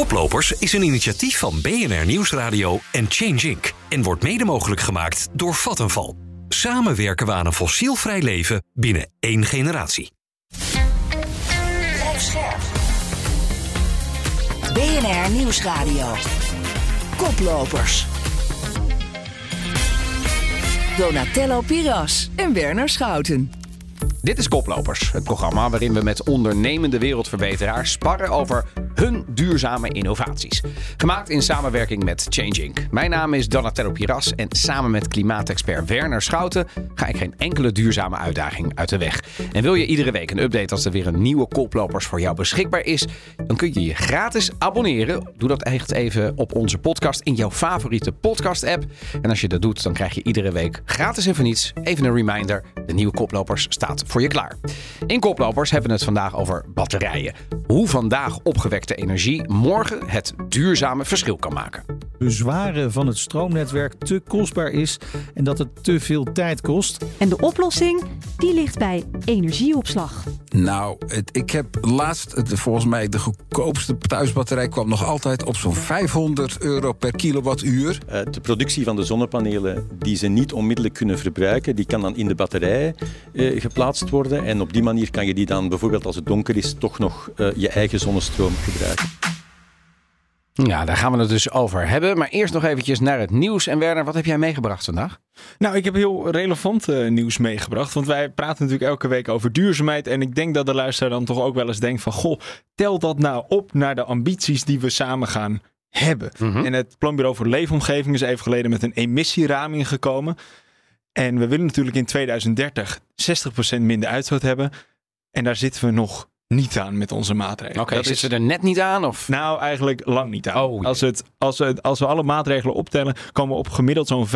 Koplopers is een initiatief van BNR Nieuwsradio en Change Inc. en wordt mede mogelijk gemaakt door Vattenval. Samen werken we aan een fossielvrij leven binnen één generatie. BNR Nieuwsradio. Koplopers. Donatello Piras en Werner Schouten. Dit is Koplopers, het programma waarin we met ondernemende wereldverbeteraars sparren over hun duurzame innovaties. Gemaakt in samenwerking met Change Inc. Mijn naam is Donatello Piras en samen met klimaatexpert Werner Schouten ga ik geen enkele duurzame uitdaging uit de weg. En wil je iedere week een update als er weer een nieuwe Koplopers voor jou beschikbaar is, dan kun je je gratis abonneren. Doe dat echt even op onze podcast in jouw favoriete podcast app. En als je dat doet, dan krijg je iedere week gratis en voor niets even een reminder. De nieuwe Koplopers staat voor je klaar. In Koplopers hebben we het vandaag over batterijen. Hoe vandaag opgewekte energie morgen het duurzame verschil kan maken. Bezwaren van het stroomnetwerk te kostbaar is en dat het te veel tijd kost. En de oplossing, die ligt bij energieopslag. Nou, het, ik heb laatst, het, volgens mij de goedkoopste thuisbatterij kwam nog altijd op zo'n 500 euro per kilowattuur. Eh, De productie van de zonnepanelen die ze niet onmiddellijk kunnen verbruiken, die kan dan in de batterij eh, geplaatst worden. En op die manier kan je die dan bijvoorbeeld als het donker is toch nog eh, je eigen zonnestroom gebruiken. Ja, daar gaan we het dus over hebben. Maar eerst nog eventjes naar het nieuws. En Werner, wat heb jij meegebracht vandaag? Nou, ik heb heel relevant eh, nieuws meegebracht. Want wij praten natuurlijk elke week over duurzaamheid. En ik denk dat de luisteraar dan toch ook wel eens denkt van... Goh, tel dat nou op naar de ambities die we samen gaan hebben. Mhm. En het Planbureau voor Leefomgeving is even geleden met een emissieraming gekomen. En we willen natuurlijk in 2030 60% minder uitstoot hebben. En daar zitten we nog niet aan met onze maatregelen. Oké, Dat zitten is ze er net niet aan? Of? nou, eigenlijk lang niet aan. Oh, als, het, als, het, als we alle maatregelen optellen, komen we op gemiddeld zo'n 45%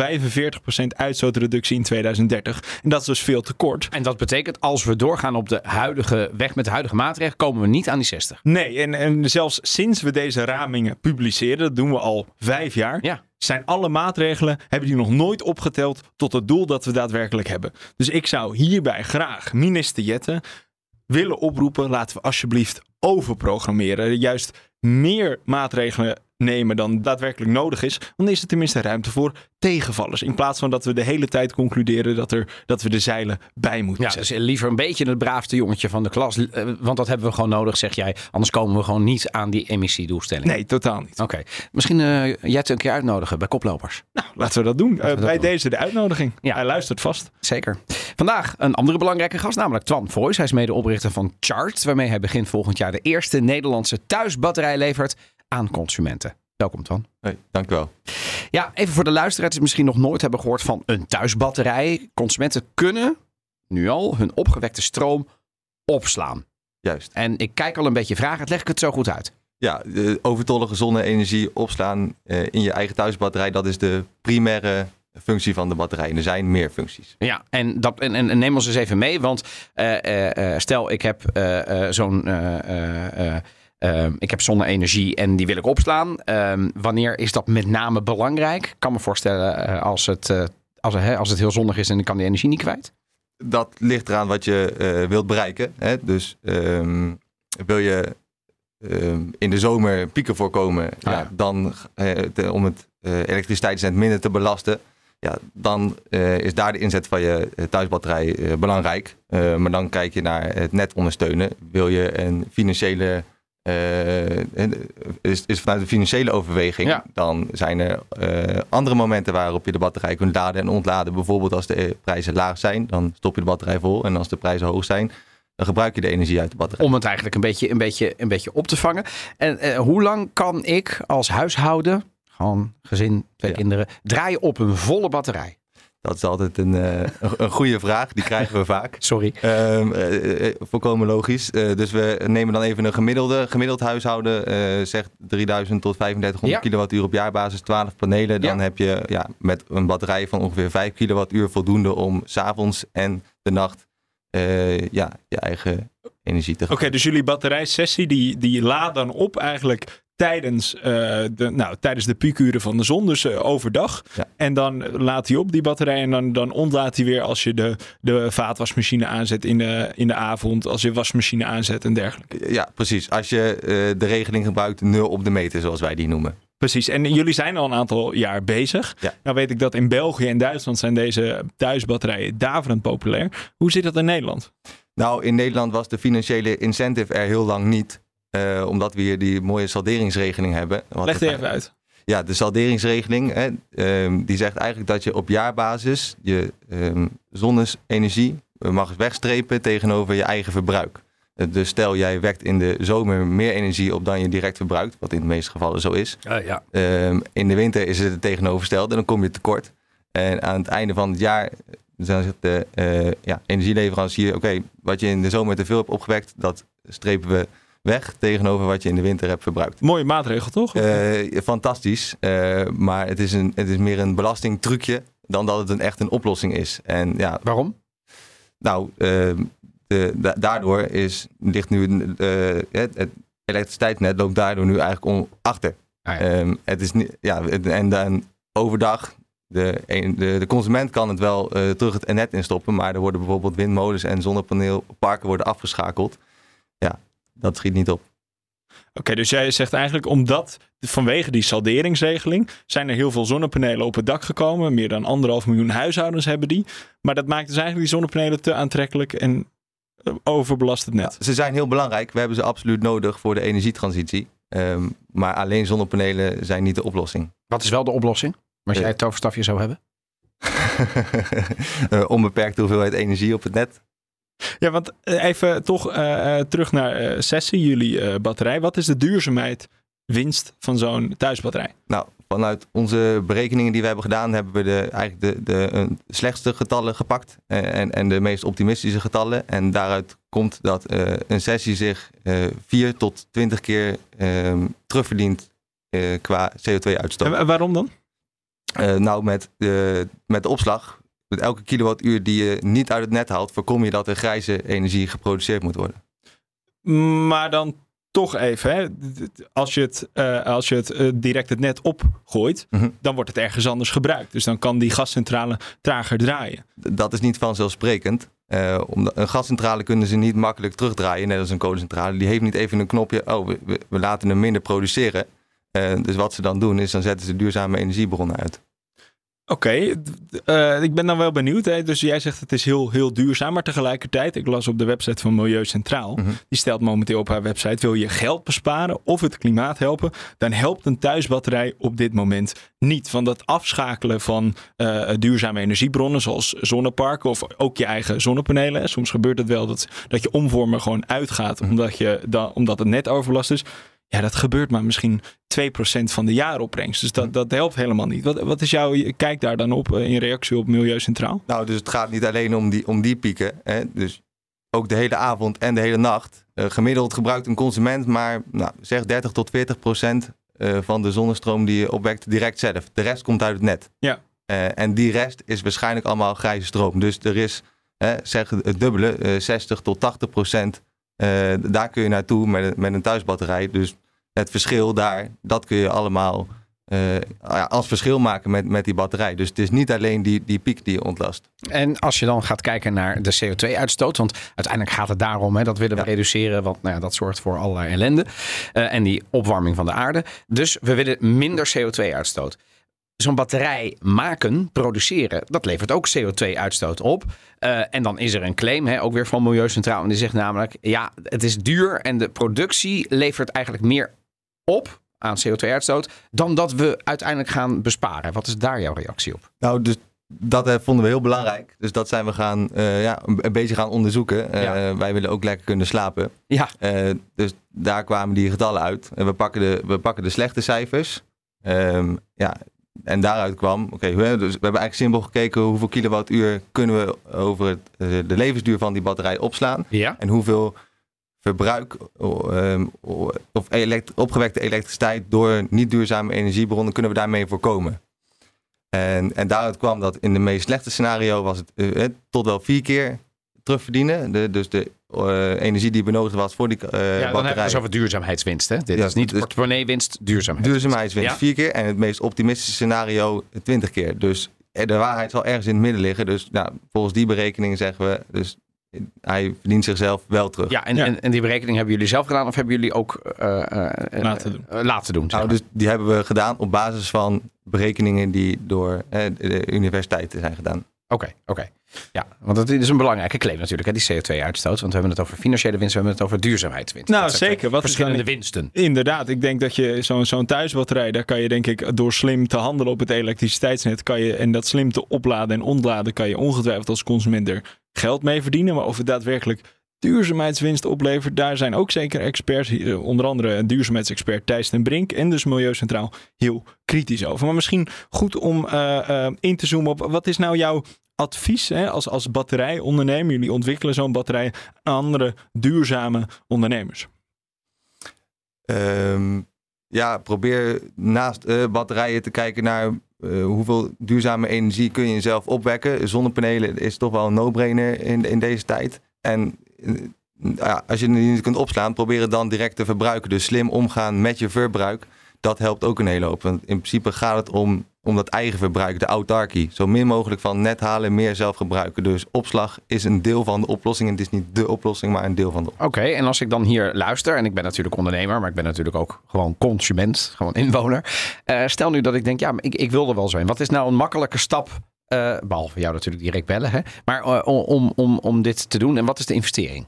uitstootreductie in 2030. En dat is dus veel te kort. En dat betekent, als we doorgaan op de huidige weg met de huidige maatregelen, komen we niet aan die 60. Nee, en, en zelfs sinds we deze ramingen publiceren, dat doen we al vijf jaar, Ja. zijn alle maatregelen, hebben die nog nooit opgeteld tot het doel dat we daadwerkelijk hebben. Dus ik zou hierbij graag minister Jetten willen oproepen, laten we alsjeblieft overprogrammeren. Juist meer maatregelen nemen dan daadwerkelijk nodig is. Dan is er tenminste ruimte voor tegenvallers. In plaats van dat we de hele tijd concluderen dat, er, dat we de zeilen bij moeten Ja, zetten. dus liever een beetje het braafste jongetje van de klas. eh, Want dat hebben we gewoon nodig, zeg jij. Anders komen we gewoon niet aan die emissiedoelstelling. Nee, totaal niet. Oké, misschien eh jij het een keer uitnodigen bij koplopers. Nou, laten we dat doen. Eh, dat bij doen. deze de uitnodiging. Ja. Hij luistert vast. Zeker. Vandaag een andere belangrijke gast, namelijk Twan Voice. Hij is medeoprichter van Chart, waarmee hij begin volgend jaar de eerste Nederlandse thuisbatterij levert aan consumenten. Welkom Twan. Hey, dank u wel. Ja, even voor de luisteraars die misschien nog nooit hebben gehoord van een thuisbatterij. Consumenten kunnen nu al hun opgewekte stroom opslaan. Juist. En ik kijk al een beetje vragen, leg ik het zo goed uit? Ja, de overtollige zonne-energie opslaan eh, in je eigen thuisbatterij, dat is de primaire functie van de batterij. En er zijn meer functies. Ja, en, dat, en, en, neem ons eens even mee, want eh, eh, stel ik heb zo'n... eh, eh, eh, eh, ik heb zonne-energie en die wil ik opslaan. Ehm, wanneer is dat met name belangrijk? Ik kan me voorstellen eh, als, het, eh, als, hè, als het heel zonnig is en ik kan die energie niet kwijt. Dat ligt eraan wat je eh, wilt bereiken. Hè? Dus ehm, wil je ehm, in de zomer pieken voorkomen, ja. ja. dan te- om het elektriciteitsnet minder te belasten. Ja, dan is daar de inzet van je thuisbatterij belangrijk. Maar dan kijk je naar het net ondersteunen. Wil je een financiële eh, is, is vanuit een financiële overweging, Ja. dan zijn er eh, andere momenten waarop je de batterij kunt laden en ontladen. Bijvoorbeeld als de eh, prijzen laag zijn, dan stop je de batterij vol. En als de prijzen hoog zijn, dan gebruik je de energie uit de batterij. Om het eigenlijk een beetje, een beetje, een beetje op te vangen. En eh, hoe lang kan ik als huishouden, gewoon gezin, twee Ja. kinderen, draaien op een volle batterij? Dat is altijd een, eh, een, een goede vraag, die krijgen we vaak. Sorry. Eh, volkomen logisch. Dus we nemen dan even een gemiddelde. Gemiddeld huishouden zegt 3000 tot 3500 Ja. kilowattuur op jaarbasis, 12 panelen. Dan Ja. heb je ja, met een batterij van ongeveer 5 kilowattuur voldoende om s'avonds en de nacht ja, je eigen energie te Oké, dus jullie batterijsessie die, die laat dan op eigenlijk tijdens, eh, de, nou, tijdens de piekuren van de zon, dus eh, overdag. Ja. En dan laat hij op die batterij en dan, dan ontlaat hij weer als je de, de vaatwasmachine aanzet in de, in de avond, als je wasmachine aanzet en dergelijke. Ja, precies. Als je eh, de regeling gebruikt, nul op de meter, zoals wij die noemen. Precies, en jullie zijn al een aantal jaar bezig. Ja. Nou weet ik dat in België en Duitsland zijn deze thuisbatterijen daverend populair. Hoe zit dat in Nederland? Nou, in Nederland was de financiële incentive er heel lang niet. Eh, omdat we hier die mooie salderingsregeling hebben. Wat Leg het- even uit. Ja, de salderingsregeling, hè, ehm, die zegt eigenlijk dat je op jaarbasis je ehm zonnesenergie eh, mag wegstrepen tegenover je eigen verbruik. Eh, Dus stel jij wekt in de zomer meer energie op dan je direct verbruikt, wat in de meeste gevallen zo is. ja. Ehm, in de winter is het het tegenovergestelde en dan kom je tekort. En aan het einde van het jaar dan zegt de eh, ja, energieleverancier: Oké, wat je in de zomer te veel hebt opgewekt, dat strepen we weg tegenover wat je in de winter hebt verbruikt. Mooie maatregel, toch? Eh, fantastisch, eh, maar het is, een, het is meer een belastingtrucje dan dat het een, echt een oplossing is. En ja, Waarom? nou, ehm, de, da- daardoor is, ligt nu eh, het, het elektriciteitsnet loopt daardoor nu eigenlijk om, achter. Ah, ja. Ehm, het is niet, ja, het- en dan overdag, de, de, de consument kan het wel eh, terug het net instoppen, maar er worden bijvoorbeeld windmolens en zonnepaneelparken worden afgeschakeld. Ja, dat schiet niet op. Oké, dus jij zegt eigenlijk omdat vanwege die salderingsregeling zijn er heel veel zonnepanelen op het dak gekomen. Meer dan anderhalf miljoen huishoudens hebben die. Maar dat maakt dus eigenlijk die zonnepanelen te aantrekkelijk en eh, overbelast het net. Ze zijn heel belangrijk. We hebben ze absoluut nodig voor de energietransitie. Ehm, maar alleen zonnepanelen zijn niet de oplossing. Wat is wel de oplossing? Als jij het toverstafje zou hebben? Eh, onbeperkte hoeveelheid energie op het net. Ja, want eh, even toch eh, eh, terug naar Sessie, jullie batterij. Wat is de duurzaamheid winst van zo'n thuisbatterij? Nou, vanuit onze berekeningen die we hebben gedaan, hebben we de, eigenlijk de, de slechtste getallen gepakt. en, en de meest optimistische getallen. En daaruit komt dat een sessie zich eh 4 tot 20 keer ehm, terugverdient qua CO2-uitstoot. En wa- waarom dan? Nou, met met de opslag, met elke kilowattuur die je niet uit het net haalt, voorkom je dat er grijze energie geproduceerd moet worden. Maar dan toch even, hè? als je het, eh, als je het eh, direct het net opgooit, Mhm. dan wordt het ergens anders gebruikt. Dus dan kan die gascentrale trager draaien. Dat is niet vanzelfsprekend. Eh, omdat een gascentrale kunnen ze niet makkelijk terugdraaien, net als een kolencentrale. Die heeft niet even een knopje, oh, we, we- laten hem minder produceren. Dus wat ze dan doen, is dan zetten ze duurzame energiebronnen uit. Oké, eh, ik ben dan wel benieuwd. Hè? Dus jij zegt het is heel, heel duurzaam, maar tegelijkertijd, ik las op de website van Milieu Centraal, Mhm. die stelt momenteel op haar website, wil je geld besparen of het klimaat helpen, dan helpt een thuisbatterij op dit moment niet. Van dat afschakelen van eh, duurzame energiebronnen, zoals zonneparken of ook je eigen zonnepanelen. hè. Soms gebeurt het wel dat, dat je omvormen gewoon uitgaat, omdat, je dan, omdat het net overbelast is. Ja, dat gebeurt maar misschien 2% van de jaaropbrengst. Dus dat, dat helpt helemaal niet. Wat, wat is jouw kijk daar dan op eh, in reactie op Milieu Centraal? Nou, dus het gaat niet alleen om die, om die pieken. Hè? Dus ook de hele avond en de hele nacht. Eh, gemiddeld gebruikt een consument maar nou, zeg 30 tot 40 procent eh, van de zonnestroom die je opwekt direct zelf. De rest komt uit het net. Ja. En die rest is waarschijnlijk allemaal grijze stroom. Dus er is hè, zeg het dubbele, eh, 60 tot 80 procent. Eh, daar kun je naartoe met, een- met een thuisbatterij. Dus het verschil daar, dat kun je allemaal eh, als verschil maken met, met die batterij. Dus het is niet alleen die, die piek die je ontlast. En als je dan gaat kijken naar de CO2-uitstoot, want uiteindelijk gaat het daarom, hè, dat willen we Ja. reduceren, want nou ja, dat zorgt voor allerlei ellende. Eh, en die opwarming van de aarde. Dus we willen minder CO2-uitstoot. Zo'n batterij maken, produceren, dat levert ook CO2-uitstoot op. Eh, en dan is er een claim, hè, ook weer van Milieu Centraal. En die zegt namelijk, ja, het is duur en de productie levert eigenlijk meer op aan CO2-uitstoot dan dat we uiteindelijk gaan besparen. Wat is daar jouw reactie op? Nou, dus dat eh, vonden we heel belangrijk. Dus dat zijn we gaan, eh, ja, een, beetje gaan onderzoeken. Ja. Wij willen ook lekker kunnen slapen. Ja, dus daar kwamen die getallen uit. En we pakken de, we pakken de slechte cijfers. Ehm, ja, en daaruit kwam, oké, we, hebben dus we hebben eigenlijk simpel gekeken hoeveel kilowattuur kunnen we over het, eh, de levensduur van die batterij opslaan. ja. En hoeveel verbruik ehm, of elekt- opgewekte elektriciteit door niet duurzame energiebronnen kunnen we daarmee voorkomen. En, en daaruit kwam dat in de meest slechte scenario was het eh, eh, tot wel vier keer terugverdienen. De, dus de energie die benodigd was voor die eh Ja, dan hebben we batterij. het over duurzaamheidswinst. Hè? Dit Ja, is niet dus- portemonnee-winst, duurzaamheid. Duurzaamheidswinst Ja. vier keer en het meest optimistische scenario 20 keer. Dus eh, de waarheid zal ergens in het midden liggen. Dus nou, volgens die berekeningen zeggen we, dus hij verdient zichzelf wel terug. Ja, en, Ja. En, en die berekening hebben jullie zelf gedaan of hebben jullie ook eh, eh, Laten doen. eh, laten doen zeg Nou, dus die hebben we gedaan op basis van berekeningen die door eh, de universiteiten zijn gedaan. Oké, oké. Ja, want dat is een belangrijke claim natuurlijk, hè, die CO2-uitstoot. Want we hebben het over financiële winst, we hebben het over duurzaamheidswinst. Nou, zeker. Wat verschillende dan- winsten. Inderdaad, ik denk dat je zo'n zo'n thuisbatterij, daar kan je denk ik door slim te handelen op het elektriciteitsnet, kan je, en dat slim te opladen en ontladen, kan je ongetwijfeld als consument er geld mee verdienen. Maar of het daadwerkelijk duurzaamheidswinst oplevert, daar zijn ook zeker experts, hier, onder andere duurzaamheidsexpert Thijs ten Brink en dus Milieucentraal heel kritisch over. Maar misschien goed om eh, eh, in te zoomen op, wat is nou jouw advies hè, als, als batterijondernemer? Jullie ontwikkelen zo'n batterij aan andere duurzame ondernemers. Ehm, ja, probeer naast eh, batterijen te kijken naar eh, hoeveel duurzame energie kun je zelf opwekken. Zonnepanelen is toch wel een no-brainer in, in deze tijd. En eh, als je het niet kunt opslaan, probeer het dan direct te verbruiken. Dus slim omgaan met je verbruik. Dat helpt ook een hele hoop. Want in principe gaat het om, om dat eigen verbruik, de autarkie. Zo min mogelijk van net halen, meer zelf gebruiken. Dus opslag is een deel van de oplossing. En het is niet de oplossing, maar een deel van de oplossing. Oké, en als ik dan hier luister, en ik ben natuurlijk ondernemer, maar ik ben natuurlijk ook gewoon consument, gewoon inwoner. Eh, stel nu dat ik denk, ja, ik, ik wil er wel zijn. Wat is nou een makkelijke stap, eh, behalve jou natuurlijk direct bellen, hè? maar eh, om, om, om dit te doen? En wat is de investering?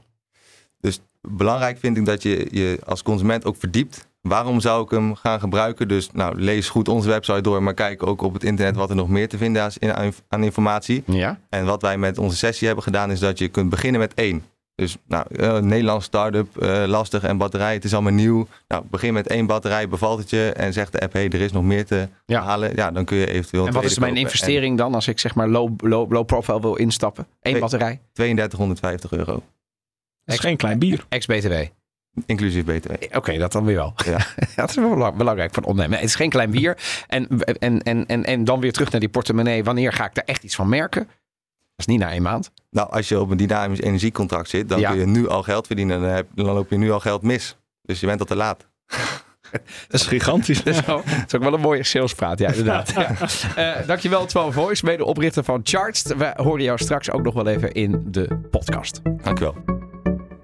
Dus belangrijk vind ik dat je je als consument ook verdiept. Waarom zou ik hem gaan gebruiken? Dus nou, lees goed onze website door, maar kijk ook op het internet wat er nog meer te vinden is aan, aan informatie. Ja? En wat wij met onze sessie hebben gedaan, is dat je kunt beginnen met één. Dus nou, eh, Nederlands start-up, eh, lastig en batterij, het is allemaal nieuw. Nou, begin met één batterij, bevalt het je en zegt de app, hey, er is nog meer te Ja. halen. Ja, dan kun je eventueel een En wat is mijn kopen. investering dan als ik zeg maar low, low, low profile wil instappen? Eén batterij, En 3250 euro, Dat is geen klein bier. ex-BTW. inclusief BTW. Oké, dat dan weer wel. Ja. dat is wel belang- belangrijk voor ondernemen. Het is geen klein bier. En, en, en, en, en dan weer terug naar die portemonnee. Wanneer ga ik daar echt iets van merken? Dat is niet na één maand. Nou, als je op een dynamisch energiecontract zit, dan Ja. kun je nu al geld verdienen. Dan, heb, dan loop je nu al geld mis. Dus je bent al te laat. Dat is gigantisch. Dat is, wel- dat is ook wel een mooie salespraat, ja, inderdaad. Ja. Eh, dankjewel, Twan Voice, medeoprichter van Charged. We horen jou straks ook nog wel even in de podcast. Dankjewel.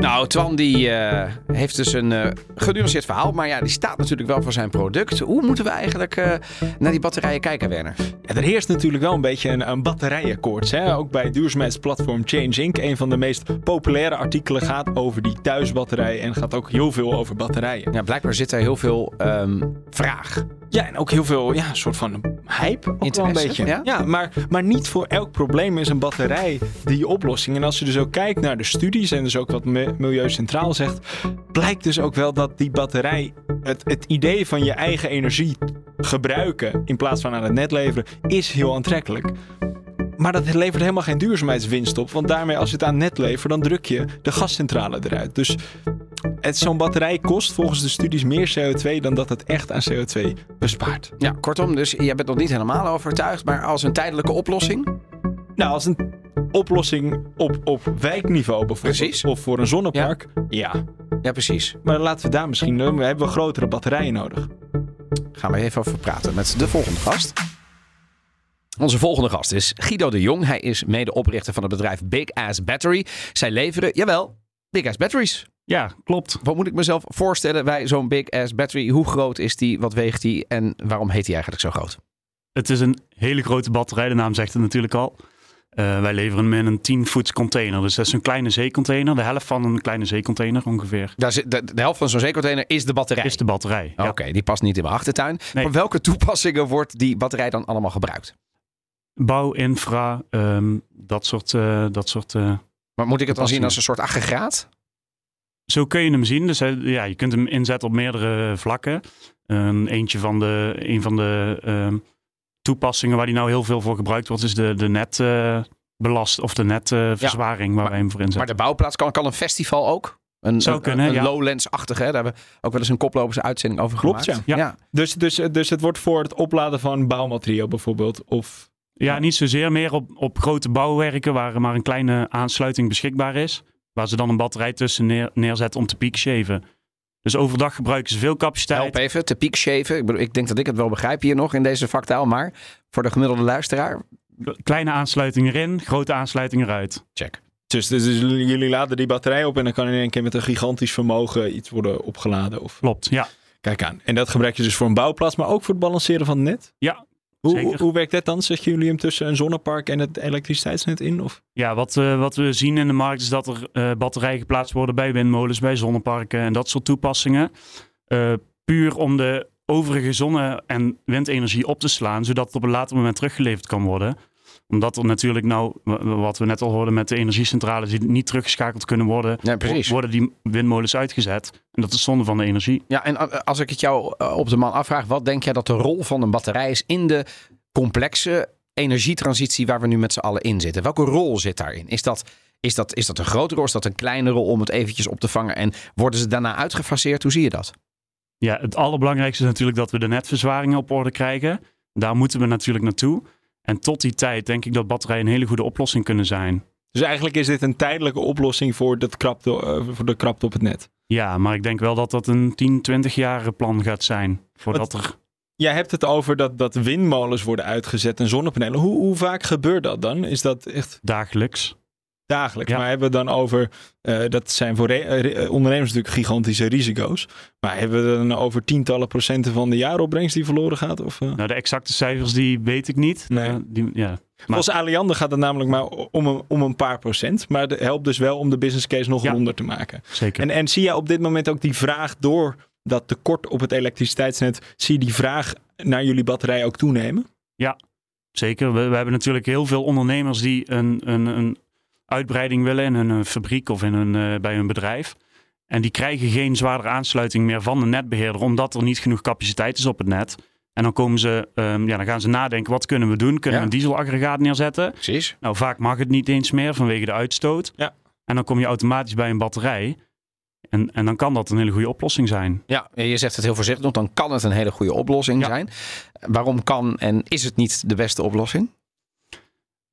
Nou, Twan die eh, heeft dus een eh genuanceerd verhaal. Maar ja, die staat natuurlijk wel voor zijn product. Hoe moeten we eigenlijk eh, naar die batterijen kijken, Werner? Ja, er heerst natuurlijk wel een beetje een, een batterijenkoorts. Hè? Ook bij duurzaamheidsplatform Change Inc. Een van de meest populaire artikelen gaat over die thuisbatterij en gaat ook heel veel over batterijen. Ja, blijkbaar zit er heel veel ehm, vraag. Ja, en ook heel veel, ja, soort van hype. Ook wel een Interesse, beetje. ja? maar, maar niet voor elk probleem is een batterij die oplossing. En als je dus ook kijkt naar de studies en dus ook wat Mi- Milieu Centraal zegt, blijkt dus ook wel dat die batterij, het, het idee van je eigen energie gebruiken in plaats van aan het net leveren, is heel aantrekkelijk. Maar dat levert helemaal geen duurzaamheidswinst op. Want daarmee, als je het aan net levert, dan druk je de gascentrale eruit. Dus het- zo'n batterij kost volgens de studies meer CO2 dan dat het echt aan CO2 bespaart. Ja, kortom, dus jij bent nog niet helemaal overtuigd. Maar als een tijdelijke oplossing. Nou, als een oplossing op, op wijkniveau bijvoorbeeld. Precies. Of voor een zonnepark. Ja. Ja, precies. Maar laten we daar misschien... Dan hebben we grotere batterijen nodig. Gaan we even over praten met de volgende gast. Onze volgende gast is Guido de Jong. Hij is medeoprichter van het bedrijf Big Ass Battery. Zij leveren, jawel, Big Ass Batteries. Ja, klopt. Wat moet ik mezelf voorstellen bij zo'n Big Ass Battery? Hoe groot is die? Wat weegt die? En waarom heet die eigenlijk zo groot? Het is een hele grote batterij, de naam zegt het natuurlijk al. Eh, wij leveren hem in een 10 voets container. Dus dat is een kleine zeecontainer. De helft van een kleine zeecontainer ongeveer. Daar zit, de, de helft van zo'n zeecontainer is de batterij. Is de batterij. ja. Oké, die past niet in mijn achtertuin. Nee. Voor welke toepassingen wordt die batterij dan allemaal gebruikt? Bouw, infra, ehm, dat soort... eh, dat soort eh, Maar moet ik het dan zien als een soort aggregaat? Zo kun je hem zien. Dus ja, je kunt hem inzetten op meerdere vlakken. Een eentje van de, een van de ehm, toepassingen waar die nou heel veel voor gebruikt wordt, is de, de netbelast of de netverzwaring waar wij hem voor Maar inzetten. de bouwplaats kan, kan een festival ook? Een, Zou een- kunnen, een ja. Lowlands-achtige. hè? Daar hebben we ook wel eens een koploperse uitzending over Klopt, gemaakt. ja. Ja. Dus, dus, dus het wordt voor het opladen van bouwmateriaal bijvoorbeeld. Of Ja, niet zozeer meer op, op grote bouwwerken waar maar een kleine aansluiting beschikbaar is. Waar ze dan een batterij tussen neer, neerzetten om te piekshaven. Dus overdag gebruiken ze veel capaciteit. Help even, te piekshaven. Ik, bedoel, ik denk dat ik het wel begrijp hier nog in deze vaktaal. Maar voor de gemiddelde luisteraar, Kleine aansluiting erin, grote aansluiting eruit. check. Dus, dus, dus jullie laden die batterij op en dan kan in één keer met een gigantisch vermogen iets worden opgeladen. Of... Klopt, ja. Kijk aan. En dat gebruik je dus voor een bouwplaats, maar ook voor het balanceren van het net? Ja, Hoe, hoe, hoe werkt dat dan? Zetten jullie hem tussen een zonnepark en het elektriciteitsnet in? Of? Ja, wat, eh, wat we zien in de markt is dat er eh, batterijen geplaatst worden bij windmolens, bij zonneparken en dat soort toepassingen. Eh, puur om de overige zonne- en windenergie op te slaan, zodat het op een later moment teruggeleverd kan worden. Omdat er natuurlijk nou, wa- wat we net al hoorden met de energiecentrales die niet teruggeschakeld kunnen worden, worden die windmolens uitgezet. En dat is zonde van de energie. Ja, en eh, als ik het jou eh, op de man afvraag, wat denk jij dat de rol van een batterij is in de complexe energietransitie waar we nu met z'n allen in zitten? Welke rol zit daarin? Is dat, is dat, is dat een grote rol? Is dat een kleine rol om het eventjes op te vangen? En worden ze daarna uitgefaseerd? Hoe zie je dat? Ja, het allerbelangrijkste is natuurlijk dat we de netverzwaringen op orde krijgen. Daar moeten we natuurlijk naartoe. En tot die tijd denk ik dat batterijen een hele goede oplossing kunnen zijn. Dus eigenlijk is dit een tijdelijke oplossing voor, dat krapte, eh, voor de krapte op het net. Ja, maar ik denk wel dat dat een 10, 20 jaar plan gaat zijn. Voordat er... Jij hebt het over dat, dat windmolens worden uitgezet en zonnepanelen. Hoe, hoe vaak gebeurt dat dan? Is dat echt Dagelijks. Dagelijks? Ja. Maar hebben we dan over, eh, dat zijn voor eh, eh, ondernemers natuurlijk gigantische risico's. Maar hebben we dan over tientallen procenten van de jaaropbrengst die verloren gaat? Of? Nou, de exacte cijfers die weet ik niet. Nee. Eh, die, ja. Volgens Aliander gaat het namelijk maar om een, om een paar procent. Maar het helpt dus wel om de business case nog Ja. ronder te maken. Zeker. En, en zie je op dit moment ook die vraag door dat tekort op het elektriciteitsnet, zie je die vraag naar jullie batterij ook toenemen? Zeker. We, we hebben natuurlijk heel veel ondernemers die een, een, een uitbreiding willen in hun eh, fabriek of in hun, eh, bij hun bedrijf. En die krijgen geen zwaardere aansluiting meer van de netbeheerder, omdat er niet genoeg capaciteit is op het net. En dan, komen ze, ehm, ja, dan gaan ze nadenken, wat kunnen we doen? Kunnen Ja. we een dieselaggregaat neerzetten? Precies. Nou, vaak mag het niet eens meer vanwege de uitstoot. Ja. En dan kom je automatisch bij een batterij. En, en dan kan dat een hele goede oplossing zijn. Ja, je zegt het heel voorzichtig, want dan kan het een hele goede oplossing Ja. zijn. Waarom kan en is het niet de beste oplossing?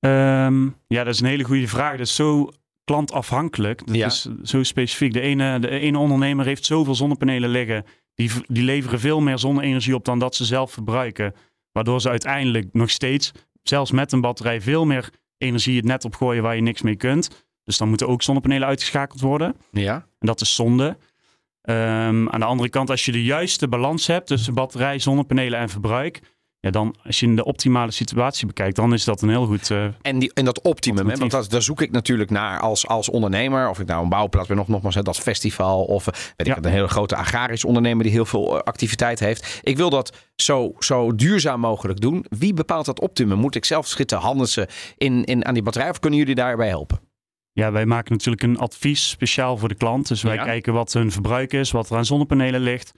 Ehm, ja, dat is een hele goede vraag. Dat is zo klantafhankelijk. Dat Ja. is zo specifiek. De ene, de ene ondernemer heeft zoveel zonnepanelen liggen. Die, die leveren veel meer zonne-energie op dan dat ze zelf verbruiken. Waardoor ze uiteindelijk nog steeds, zelfs met een batterij, veel meer energie het net opgooien waar je niks mee kunt. Dus dan moeten ook zonnepanelen uitgeschakeld worden. Ja. En dat is zonde. Ehm, aan de andere kant, als je de juiste balans hebt tussen batterij, zonnepanelen en verbruik. Ja, dan als je in de optimale situatie bekijkt, dan is dat een heel goed. eh, En, die, en dat optimum, hè, want dat, daar zoek ik natuurlijk naar als, als ondernemer. Of ik nou een bouwplaats ben, of nogmaals hè, dat festival. Of eh, weet ik Ja. een hele grote agrarische ondernemer die heel veel eh, activiteit heeft. Ik wil dat zo, zo duurzaam mogelijk doen. Wie bepaalt dat optimum? Moet ik zelf schitten, handelen in, in, aan die batterij? Of kunnen jullie daarbij helpen? Ja, wij maken natuurlijk een advies speciaal voor de klant. Dus wij Ja. kijken wat hun verbruik is, wat er aan zonnepanelen ligt.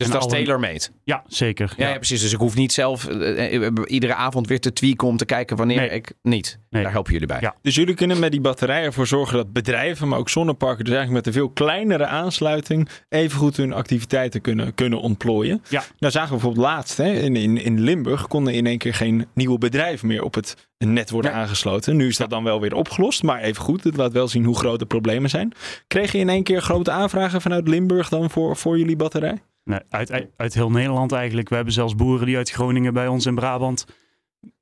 Dus En dat is tailor-made. Ja, zeker. Ja, ja, precies. Dus ik hoef niet zelf eh, eh, iedere avond weer te tweaken om te kijken wanneer Nee. ik niet. Nee. Daar helpen jullie bij. Ja. Dus jullie kunnen met die batterijen ervoor zorgen dat bedrijven, maar ook zonneparken, dus eigenlijk met een veel kleinere aansluiting, evengoed hun activiteiten kunnen, kunnen ontplooien. Ja. Nou zagen we bijvoorbeeld laatst hè, in, in, in Limburg konden in één keer geen nieuwe bedrijven meer op het net worden Ja. aangesloten. Nu is dat dan wel weer opgelost, maar even goed, het laat wel zien hoe groot de problemen zijn. Kreeg je in één keer grote aanvragen vanuit Limburg dan voor, voor jullie batterij? Nee, uit, uit, heel Nederland eigenlijk. We hebben zelfs boeren die uit Groningen bij ons in Brabant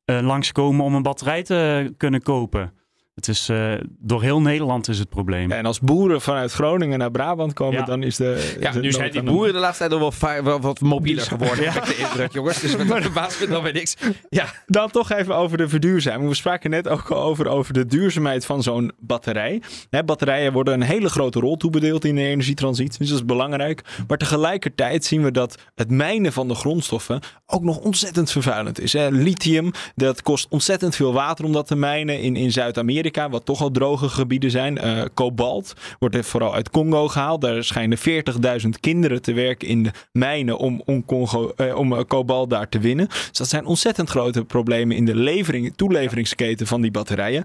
eh, langskomen om een batterij te kunnen kopen. Het is, eh, door heel Nederland is het probleem. Ja, en als boeren vanuit Groningen naar Brabant komen, Ja. dan is de. Ja, nu zijn die boeren de laatste tijd al wel, wel wat mobieler geworden. Ja. De indruk, jongens. Dus met de baas dan weer niks. Ja, Dan toch even over de verduurzaming. We spraken net ook al over, over de duurzaamheid van zo'n batterij. Hè, batterijen worden een hele grote rol toebedeeld in de energietransitie. Dus dat is belangrijk. Maar tegelijkertijd zien we dat het mijnen van de grondstoffen ook nog ontzettend vervuilend is. Hè. Lithium, dat kost ontzettend veel water om dat te mijnen in, in Zuid-Amerika, wat toch al droge gebieden zijn. Eh, kobalt wordt vooral uit Congo gehaald. Daar schijnen 40.000 kinderen te werken in de mijnen om, om, Congo, eh, om eh, kobalt daar te winnen. Dus dat zijn ontzettend grote problemen in de levering, toeleveringsketen van die batterijen.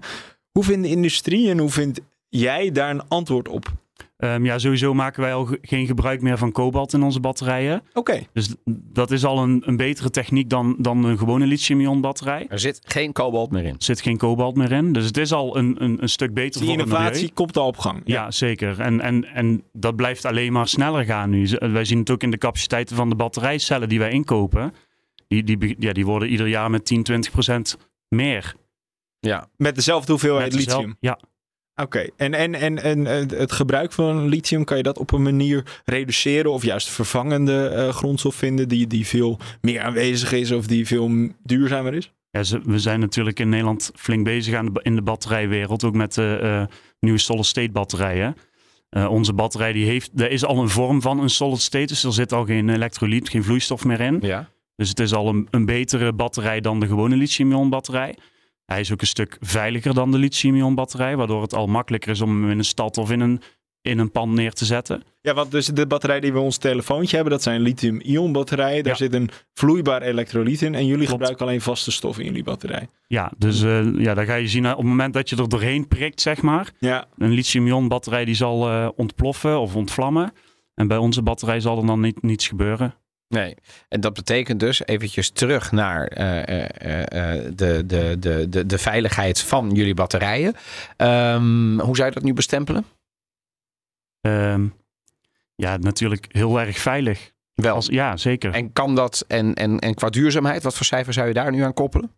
Hoe vindt de industrie en hoe vind jij daar een antwoord op? Ehm, ja, sowieso maken wij al ge- geen gebruik meer van kobalt in onze batterijen. Oké. Dus dat is al een, een betere techniek dan, dan een gewone lithium-ion batterij. Er zit geen kobalt meer in. Er zit geen kobalt meer in. Dus het is al een, een, een stuk beter Die voor het innovatie milieu. komt al op gang. Ja, zeker. En, en, en dat blijft alleen maar sneller gaan nu. Wij zien het ook in de capaciteiten van de batterijcellen die wij inkopen. Die, die, ja, die worden ieder jaar met 10, 20 procent meer. Ja. Met dezelfde hoeveelheid Met dezelfde- lithium. Ja. Oké, en, en, en, en eh, het gebruik van lithium, kan je dat op een manier reduceren of juist vervangende eh, grondstof vinden die, die veel meer aanwezig is of die veel duurzamer is? Ja, we zijn natuurlijk in Nederland flink bezig aan de, in de batterijwereld. Ook met de eh, nieuwe solid state batterijen. Eh, onze batterij die heeft, er is al een vorm van een solid state. Dus er zit al geen elektrolyt, geen vloeistof meer in. Ja. Dus het is al een, een betere batterij dan de gewone lithium-ion batterij. Hij is ook een stuk veiliger dan de lithium-ion batterij. Waardoor het al makkelijker is om hem in een stad of in een, in een pand neer te zetten. Ja, want dus de batterij die we ons telefoontje hebben, dat zijn lithium-ion batterijen. Daar Ja. zit een vloeibaar elektrolyt in en jullie gebruiken alleen vaste stoffen in jullie batterij. Ja, dus eh, ja, daar ga je zien eh, op het moment dat je er doorheen prikt, zeg maar. Ja, Een lithium-ion batterij die zal eh, ontploffen of ontvlammen. En bij onze batterij zal er dan niet, niets gebeuren. Nee, en dat betekent dus eventjes terug naar eh, eh, eh, de, de, de, de, de veiligheid van jullie batterijen. Ehm, hoe zou je dat nu bestempelen? Ehm, ja, natuurlijk heel erg veilig. Wel. Als, ja, zeker. En kan dat, en, en, en qua duurzaamheid, wat voor cijfer zou je daar nu aan koppelen?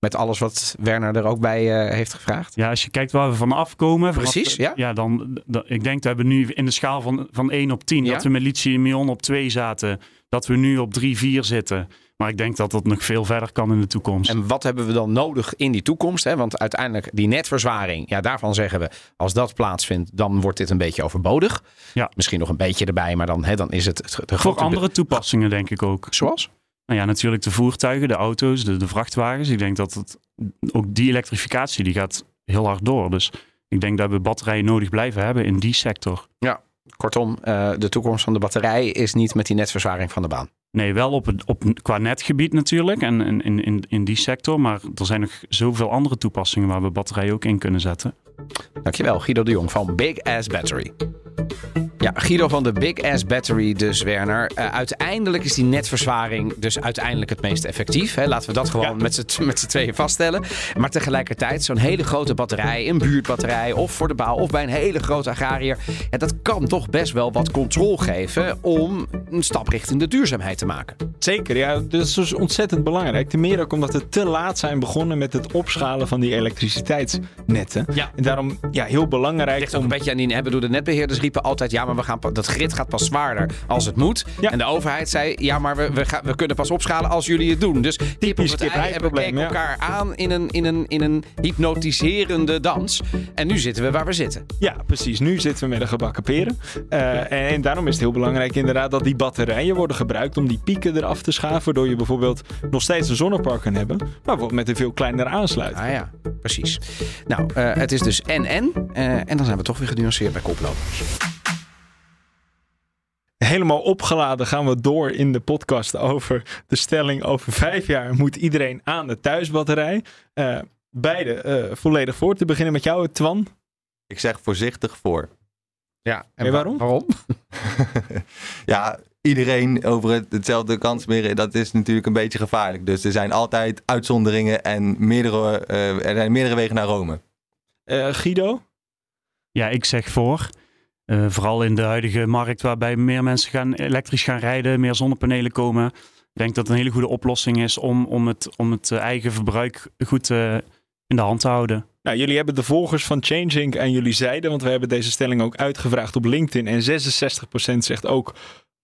Met alles wat Werner er ook bij eh, heeft gevraagd. Ja, als je kijkt waar we van afkomen. vanaf- Precies, ja. Ja, dan, dan- ik denk dat we nu in de schaal van, van 1 op 10, Ja. dat we met lithium-ion op 2 zaten. Dat we nu op 3, 4 zitten. Maar ik denk dat dat nog veel verder kan in de toekomst. En wat hebben we dan nodig in die toekomst? Hè? Want uiteindelijk die netverzwaring, ja, daarvan zeggen we, als dat plaatsvindt, dan wordt dit een beetje overbodig. Ja. Misschien nog een beetje erbij, maar dan, hè, dan is het de Voor grote... andere toepassingen denk ik ook. Zoals? Nou ja, natuurlijk de voertuigen, de auto's, de, de vrachtwagens. Ik denk dat het, ook die elektrificatie die gaat heel hard door. Dus ik denk dat we batterijen nodig blijven hebben in die sector. Ja, kortom, eh, de toekomst van de batterij is niet met die netverzwaring van de baan. Nee, wel op, het, op qua netgebied natuurlijk en in, in, in, in die sector. Maar er zijn nog zoveel andere toepassingen waar we batterijen ook in kunnen zetten. Dankjewel, Guido de Jong van Big Ass Battery. Ja, Guido van de Big Ass Battery dus, Werner. Eh, uiteindelijk is die netverzwaring dus uiteindelijk het meest effectief. Hè? Laten we dat gewoon met z'n- met tweeën vaststellen. Maar tegelijkertijd, zo'n hele grote batterij, een buurtbatterij... of voor de bouw of bij een hele grote agrariër... Ja, dat kan toch best wel wat controle geven... om een stap richting de duurzaamheid te maken. zeker. Ja, dat is dus ontzettend belangrijk. Ten meer ook omdat we te laat zijn begonnen met het opschalen van die elektriciteitsnetten. Ja. En daarom ja, heel belangrijk ligt ook om... een beetje aan die... hè, bedoel, de netbeheerders riepen altijd... ja, maar we gaan, dat grid gaat pas zwaarder als het moet. Ja. En de overheid zei... ja, maar we, we, gaan, we kunnen pas opschalen als jullie het doen. Dus kip op het ei en we ja. elkaar aan... In een, in, een, in een hypnotiserende dans. En nu zitten we waar we zitten. Ja, precies. Nu zitten we met een gebakken peren. Eh, en, en daarom is het heel belangrijk inderdaad dat die batterijen worden gebruikt om die pieken eraf te schaven. Waardoor je bijvoorbeeld nog steeds een zonnepark kan hebben, maar bijvoorbeeld met een veel kleinere aansluiting. Ah ja, precies. Nou, eh, het is dus en-en. Eh, en dan zijn we toch weer genuanceerd bij koplopers. Helemaal opgeladen gaan we door in de podcast over de stelling over vijf jaar moet iedereen aan de thuisbatterij. Eh, beide eh, volledig voor. Te beginnen met jou, Twan. Ik zeg voorzichtig voor. Ja, En wa- waarom? Waarom? Ja, iedereen over het, hetzelfde kant smeren, dat is natuurlijk een beetje gevaarlijk. Dus er zijn altijd uitzonderingen en meerdere, eh, er zijn meerdere wegen naar Rome. Eh, Guido. Ja, ik zeg voor. Eh, vooral in de huidige markt waarbij meer mensen gaan elektrisch gaan rijden, meer zonnepanelen komen. Ik denk dat het een hele goede oplossing is om, om, het, om het eh, eigen verbruik goed eh, in de hand te houden. Nou, jullie hebben de volgers van Changing aan jullie zijde, want we hebben deze stelling ook uitgevraagd op LinkedIn. En 66% zegt ook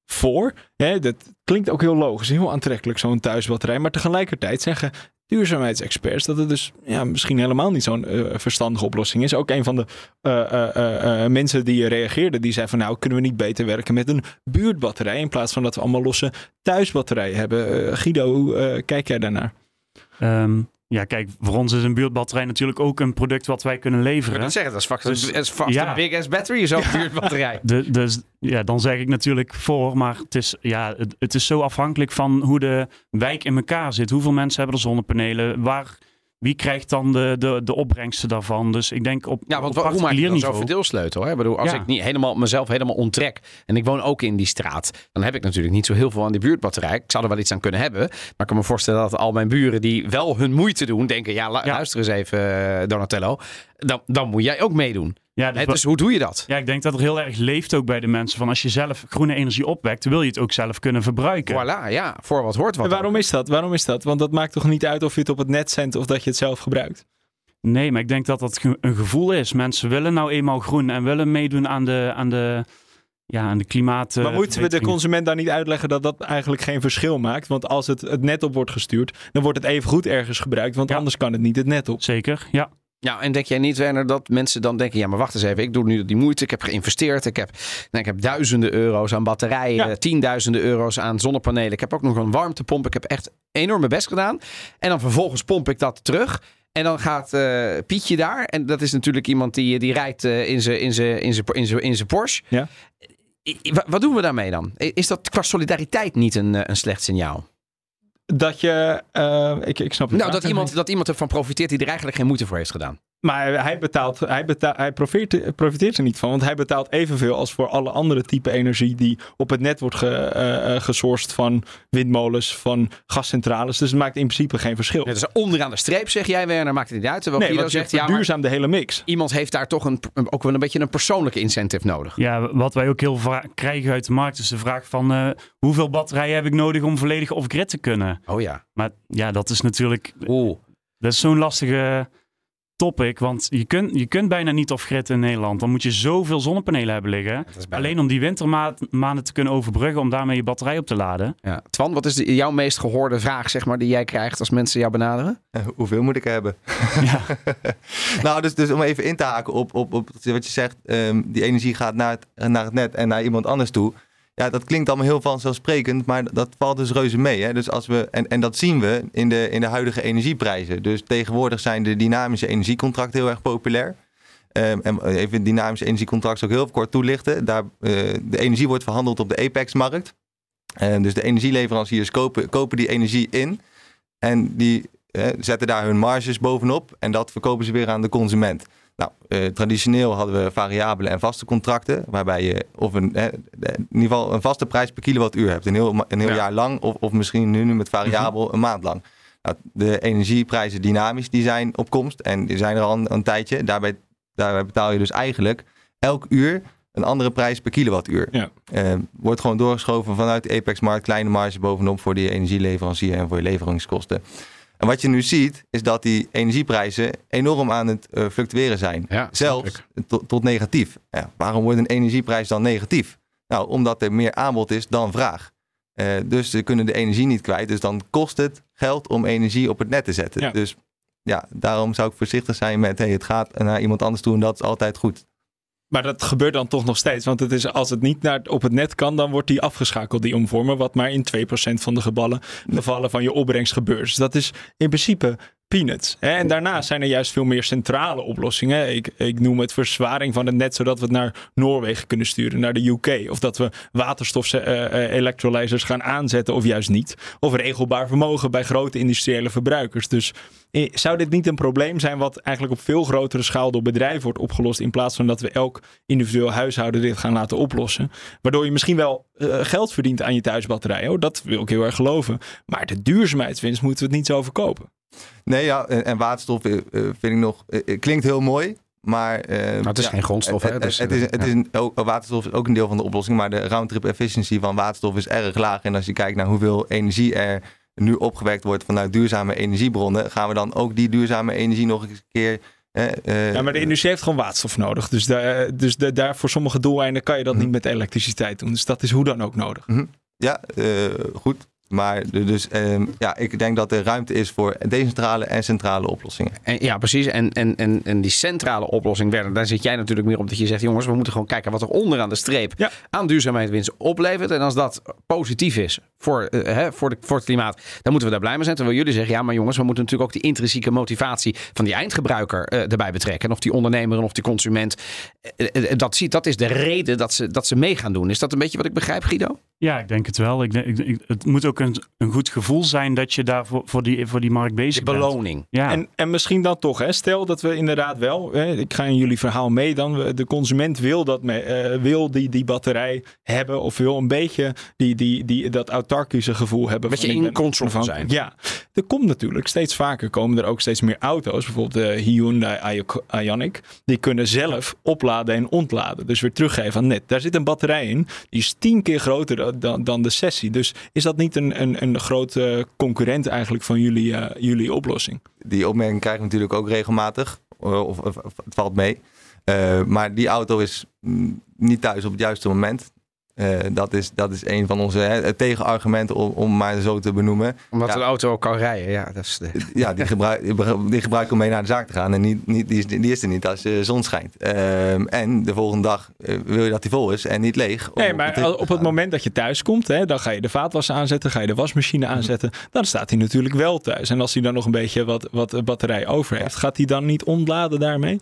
voor. Dat klinkt ook heel logisch, heel aantrekkelijk, zo'n thuisbatterij. Maar tegelijkertijd zeggen duurzaamheidsexperts dat het dus ja, misschien helemaal niet zo'n eh, verstandige oplossing is. Ook een van de eh, eh, mensen die reageerden, die zei van nou, kunnen we niet beter werken met een buurtbatterij in plaats van dat we allemaal losse thuisbatterijen hebben. Guido, hoe kijk jij daarnaar? Ehm, ja, kijk, voor ons is een buurtbatterij natuurlijk ook een product wat wij kunnen Ik leveren. het zeggen, dat is vast, Dus- is vast ja. een big ass battery, zo'n buurtbatterij. De, dus ja, dan zeg ik natuurlijk voor, maar het is, ja, het, het is zo afhankelijk van hoe de wijk in elkaar zit. Hoeveel mensen hebben er zonnepanelen? Waar, wie krijgt dan de, de, de opbrengsten daarvan? Dus ik denk op, Ja, want op hoe maak je dan zo'n verdeelsleutel? Hè? Ik bedoel, als Ja. ik niet helemaal, mezelf helemaal onttrek en ik woon ook in die straat, dan heb ik natuurlijk niet zo heel veel aan die buurtbatterij. Ik zou er wel iets aan kunnen hebben, maar ik kan me voorstellen dat al mijn buren die wel hun moeite doen, denken, ja, lu- Ja. luister eens even eh, Donatello, dan, dan moet jij ook meedoen. Ja, dus, dus hoe doe je dat? ja, ik denk dat er heel erg leeft ook bij de mensen. Van als je zelf groene energie opwekt, wil je het ook zelf kunnen verbruiken. Voilà, ja, voor wat hoort wat. En waarom is dat? Waarom is dat? Want dat maakt toch niet uit of je het op het net zendt of dat je het zelf gebruikt? Nee, maar ik denk dat dat ge- een gevoel is. Mensen willen nou eenmaal groen en willen meedoen aan de, aan de, ja, aan de klimaat. eh, maar moeten we de consument dan niet uitleggen dat dat eigenlijk geen verschil maakt? Want als het het net op wordt gestuurd, dan wordt het even goed ergens gebruikt. Want Ja. anders kan het niet het net op. Zeker, ja. Ja, en denk jij niet, Werner, dat mensen dan denken... ja, maar wacht eens even, ik doe nu die moeite, ik heb geïnvesteerd... ik heb, nou, ik heb duizenden euro's aan batterijen... Ja. tienduizenden euro's aan zonnepanelen... ik heb ook nog een warmtepomp, ik heb echt enorm mijn best gedaan... en dan vervolgens pomp ik dat terug... En dan gaat eh, Pietje daar. En dat is natuurlijk iemand die, die rijdt eh, in zijn in zijn- in zijn- in zijn- Porsche. Ja. Wat doen we daarmee dan? Is dat qua solidariteit niet een, eh, een slecht signaal? Dat je, eh, ik, ik snap het. Nou, dat iemand, dat iemand ervan profiteert die er eigenlijk geen moeite voor heeft gedaan. Maar hij betaalt, hij, betaalt, hij profiteert, profiteert er niet van. Want hij betaalt evenveel als voor alle andere type energie die op het net wordt ge, eh, eh, gesourced van windmolens, van gascentrales. Dus het maakt in principe geen verschil. Ja, dus onderaan de streep zeg jij, Werner, maakt het niet uit. Terwijl nee, Guido want je zegt, ja, maar verduurzaam de hele mix. iemand heeft daar toch een, een- ook wel een beetje een persoonlijke incentive nodig. Ja, wat wij ook heel vaak krijgen uit de markt is de vraag van eh, hoeveel batterijen heb ik nodig om volledig off-grid te kunnen? Oh ja. Maar ja, dat is natuurlijk, Oeh. dat is zo'n lastige topic, want je kunt, je kunt bijna niet off-grid in Nederland. Dan moet je zoveel zonnepanelen hebben liggen. Bijna- Alleen om die wintermaanden te kunnen overbruggen, om daarmee je batterij op te laden. Ja. Twan, wat is de- jouw meest gehoorde vraag zeg maar, die jij krijgt als mensen jou benaderen? Eh, hoeveel moet ik hebben? Ja. nou, dus, dus om even in te haken op, op, op wat je zegt, ehm, die energie gaat naar het, naar het net en naar iemand anders toe. Ja, dat klinkt allemaal heel vanzelfsprekend, maar dat valt dus reuze mee. Hè? Dus als we, en, en dat zien we in de, in de huidige energieprijzen. Dus tegenwoordig zijn de dynamische energiecontracten heel erg populair. Ehm, en even dynamische energiecontracten ook heel kort toelichten. Daar, eh, de energie wordt verhandeld op de Apex-markt. En dus de energieleveranciers kopen, kopen die energie in. En die eh, zetten daar hun marges bovenop. En dat verkopen ze weer aan de consument. Nou, eh, traditioneel hadden we variabele en vaste contracten. Waarbij je of een, eh, in ieder geval een vaste prijs per kilowattuur hebt. Een heel, een heel Ja. jaar lang. Of, of misschien nu, nu met variabel een maand lang. Nou, de energieprijzen dynamisch die zijn op komst. En die zijn er al een, een tijdje. Daarbij, daarbij betaal je dus eigenlijk elk uur een andere prijs per kilowattuur. Ja. Eh, wordt gewoon doorgeschoven vanuit de Apex-markt. Kleine marge bovenop voor die energieleverancier en voor je leveringskosten. En wat je nu ziet, is dat die energieprijzen enorm aan het eh, fluctueren zijn. Ja, Zelfs tot, tot negatief. Ja, waarom wordt een energieprijs dan negatief? Nou, omdat er meer aanbod is dan vraag. Eh, dus ze kunnen de energie niet kwijt. Dus dan kost het geld om energie op het net te zetten. Ja. Dus ja, daarom zou ik voorzichtig zijn met... Hey, het gaat naar iemand anders toe en dat is altijd goed. Maar dat gebeurt dan toch nog steeds. Want het is, als het niet naar, op het net kan, dan wordt die afgeschakeld, die omvormer. Wat maar in 2% van de geballen, gevallen van je opbrengst gebeurt. Dus dat is in principe peanuts. Hè? En daarnaast zijn er juist veel meer centrale oplossingen. Ik, ik noem het verzwaring van het net, zodat we het naar Noorwegen kunnen sturen, naar de UK. Of dat we waterstof eh, electrolyzers gaan aanzetten of juist niet. Of regelbaar vermogen bij grote industriële verbruikers. Dus eh, zou dit niet een probleem zijn wat eigenlijk op veel grotere schaal door bedrijven wordt opgelost in plaats van dat we elk individueel huishouden dit gaan laten oplossen? Waardoor je misschien wel eh, geld verdient aan je thuisbatterij. Oh, dat wil ik heel erg geloven. Maar de duurzaamheidswinst moeten we het niet zo verkopen. Nee, ja, en, en waterstof eh, eh, vind ik nog... eh, klinkt heel mooi, maar... Maar het is ja, geen grondstof, hè? Het, Dus, het is, het is een, waterstof is ook een deel van de oplossing, maar de roundtrip efficiency van waterstof is erg laag. En als je kijkt naar hoeveel energie er nu opgewekt wordt vanuit duurzame energiebronnen, gaan we dan ook die duurzame energie nog eens een keer... eh, Ja, maar de industrie heeft gewoon waterstof nodig. Dus, daar, dus de, daar voor sommige doeleinden kan je dat niet met elektriciteit doen. Dus dat is hoe dan ook nodig. Ja, eh, goed. Maar dus ehm, ja, ik denk dat er ruimte is voor decentrale en centrale oplossingen. En, ja, precies. En, en, en, en die centrale oplossing, Werner, daar zit jij natuurlijk meer op dat je zegt, jongens, we moeten gewoon kijken wat er onderaan de streep Ja. aan duurzaamheidswinst oplevert. En als dat positief is voor, eh, hè, voor, de, voor het klimaat, dan moeten we daar blij mee zijn. Terwijl jullie zeggen, ja, maar jongens, we moeten natuurlijk ook die intrinsieke motivatie van die eindgebruiker eh, erbij betrekken. En of die ondernemer en of die consument. eh, dat, ziet, dat is de reden dat ze, dat ze mee gaan doen. Is dat een beetje wat ik begrijp, Guido? Ja, ik denk het wel. Ik denk, ik, ik- het moet ook ook een, een goed gevoel zijn dat je daar voor, voor, die, voor die markt bezig De bent. beloning. Ja. En, en misschien dan toch, hè? stel dat we inderdaad wel, hè, ik ga in jullie verhaal mee dan, we- de consument wil, dat me, eh, wil die, die batterij hebben of wil een beetje die, die, die, dat autarkische gevoel hebben. Van, ik in control onafhankelijk. zijn. Ja, er komt natuurlijk steeds vaker, komen er ook steeds meer auto's, bijvoorbeeld de Hyundai Io- Ioniq, die kunnen zelf opladen en ontladen, dus weer teruggeven aan net. Daar zit een batterij in, die is tien keer groter dan, dan de sessie. Dus is dat niet een, een, een grote concurrent eigenlijk van jullie, eh, jullie oplossing? Die opmerking krijg ik natuurlijk ook regelmatig. eh, Of, het valt mee. Eh, maar die auto is mm, niet thuis op het juiste moment. Eh, dat, is, dat is een van onze hè, tegenargumenten om, om maar zo te benoemen. Omdat Ja. een auto ook kan rijden. Ja, dat is de... Ja, die gebruik, die gebruik om mee naar de zaak te gaan. En niet, niet, die, is, die is er niet als de zon schijnt. Ehm, en de volgende dag eh, wil je dat die vol is en niet leeg. Nee, maar op het moment dat je thuis komt, hè, dan ga je de vaatwasser aanzetten, ga je de wasmachine aanzetten. Dan staat hij natuurlijk wel thuis. En als hij dan nog een beetje wat, wat batterij over heeft, gaat hij dan niet ontladen daarmee?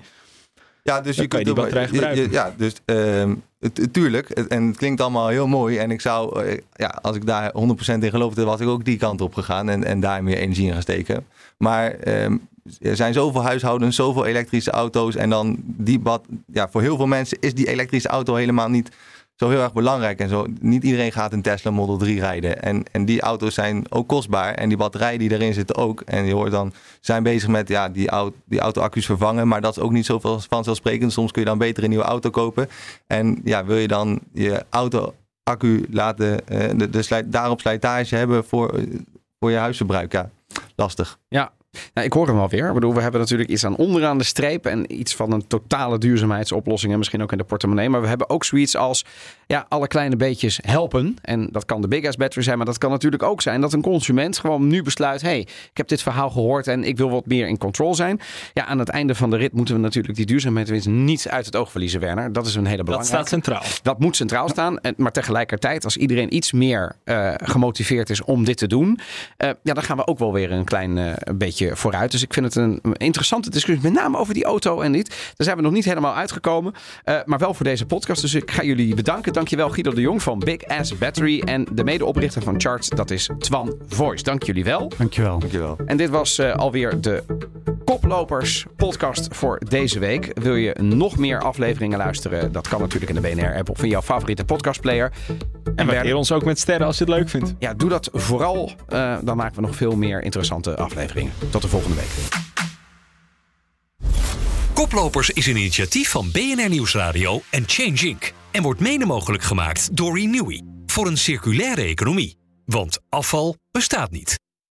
Ja, dus Dan je kunt die batterij gebruiken. Ja, dus ehm, tuurlijk. En het klinkt allemaal heel mooi. En ik zou, eh, ja, als ik daar 100% in geloofde, was ik ook die kant op gegaan. En, en daar meer energie in gaan steken. Maar ehm, er zijn zoveel huishoudens, zoveel elektrische auto's. En dan die bad, ja, voor heel veel mensen is die elektrische auto helemaal niet zo heel erg belangrijk. En zo, niet iedereen gaat een Tesla Model 3 rijden. En, en die auto's zijn ook kostbaar. En die batterijen die erin zitten ook. En je hoort dan, zijn bezig met ja, die, auto, die auto-accu's vervangen. Maar dat is ook niet zoveel vanzelfsprekend. Soms kun je dan beter een nieuwe auto kopen. En ja, wil je dan je auto-accu laten, eh, de, de slijt, daarop slijtage hebben voor, eh, voor je huisverbruik? Ja, lastig. Ja, nou, ik hoor hem alweer. Ik bedoel, we hebben natuurlijk iets aan onderaan de streep en iets van een totale duurzaamheidsoplossing en misschien ook in de portemonnee. Maar we hebben ook zoiets als ja, alle kleine beetjes helpen. En dat kan de Big Ass Battery zijn, maar dat kan natuurlijk ook zijn dat een consument gewoon nu besluit: hey, ik heb dit verhaal gehoord en ik wil wat meer in control zijn. Ja, aan het einde van de rit moeten we natuurlijk die duurzaamheidswinst niet uit het oog verliezen, Werner. Dat is een hele Dat belangrijke. staat centraal. Dat moet centraal staan. Maar tegelijkertijd, als iedereen iets meer eh, gemotiveerd is om dit te doen, eh, ja, dan gaan we ook wel weer een klein eh, beetje vooruit. Dus ik vind het een, interessante discussie, met name over die auto en niet. Daar zijn we nog niet helemaal uitgekomen, maar wel voor deze podcast. Dus ik ga jullie bedanken. Dankjewel Guido de Jong van Big Ass Battery en de medeoprichter van Charts, dat is Twan Voice. Dank jullie wel. Dankjewel. Dankjewel. En dit was eh, alweer de Koplopers podcast voor deze week. Wil je nog meer afleveringen luisteren? Dat kan natuurlijk in de BNR-app of in jouw favoriete podcastplayer. En waardeer ons ook met sterren als je het leuk vindt. Ja, doe dat vooral. Eh, dan maken we nog veel meer interessante afleveringen. Tot de volgende week. Koplopers is een initiatief van BNR Nieuwsradio en Change Inc. En wordt mede mogelijk gemaakt door Renewy. Voor een circulaire economie. Want afval bestaat niet.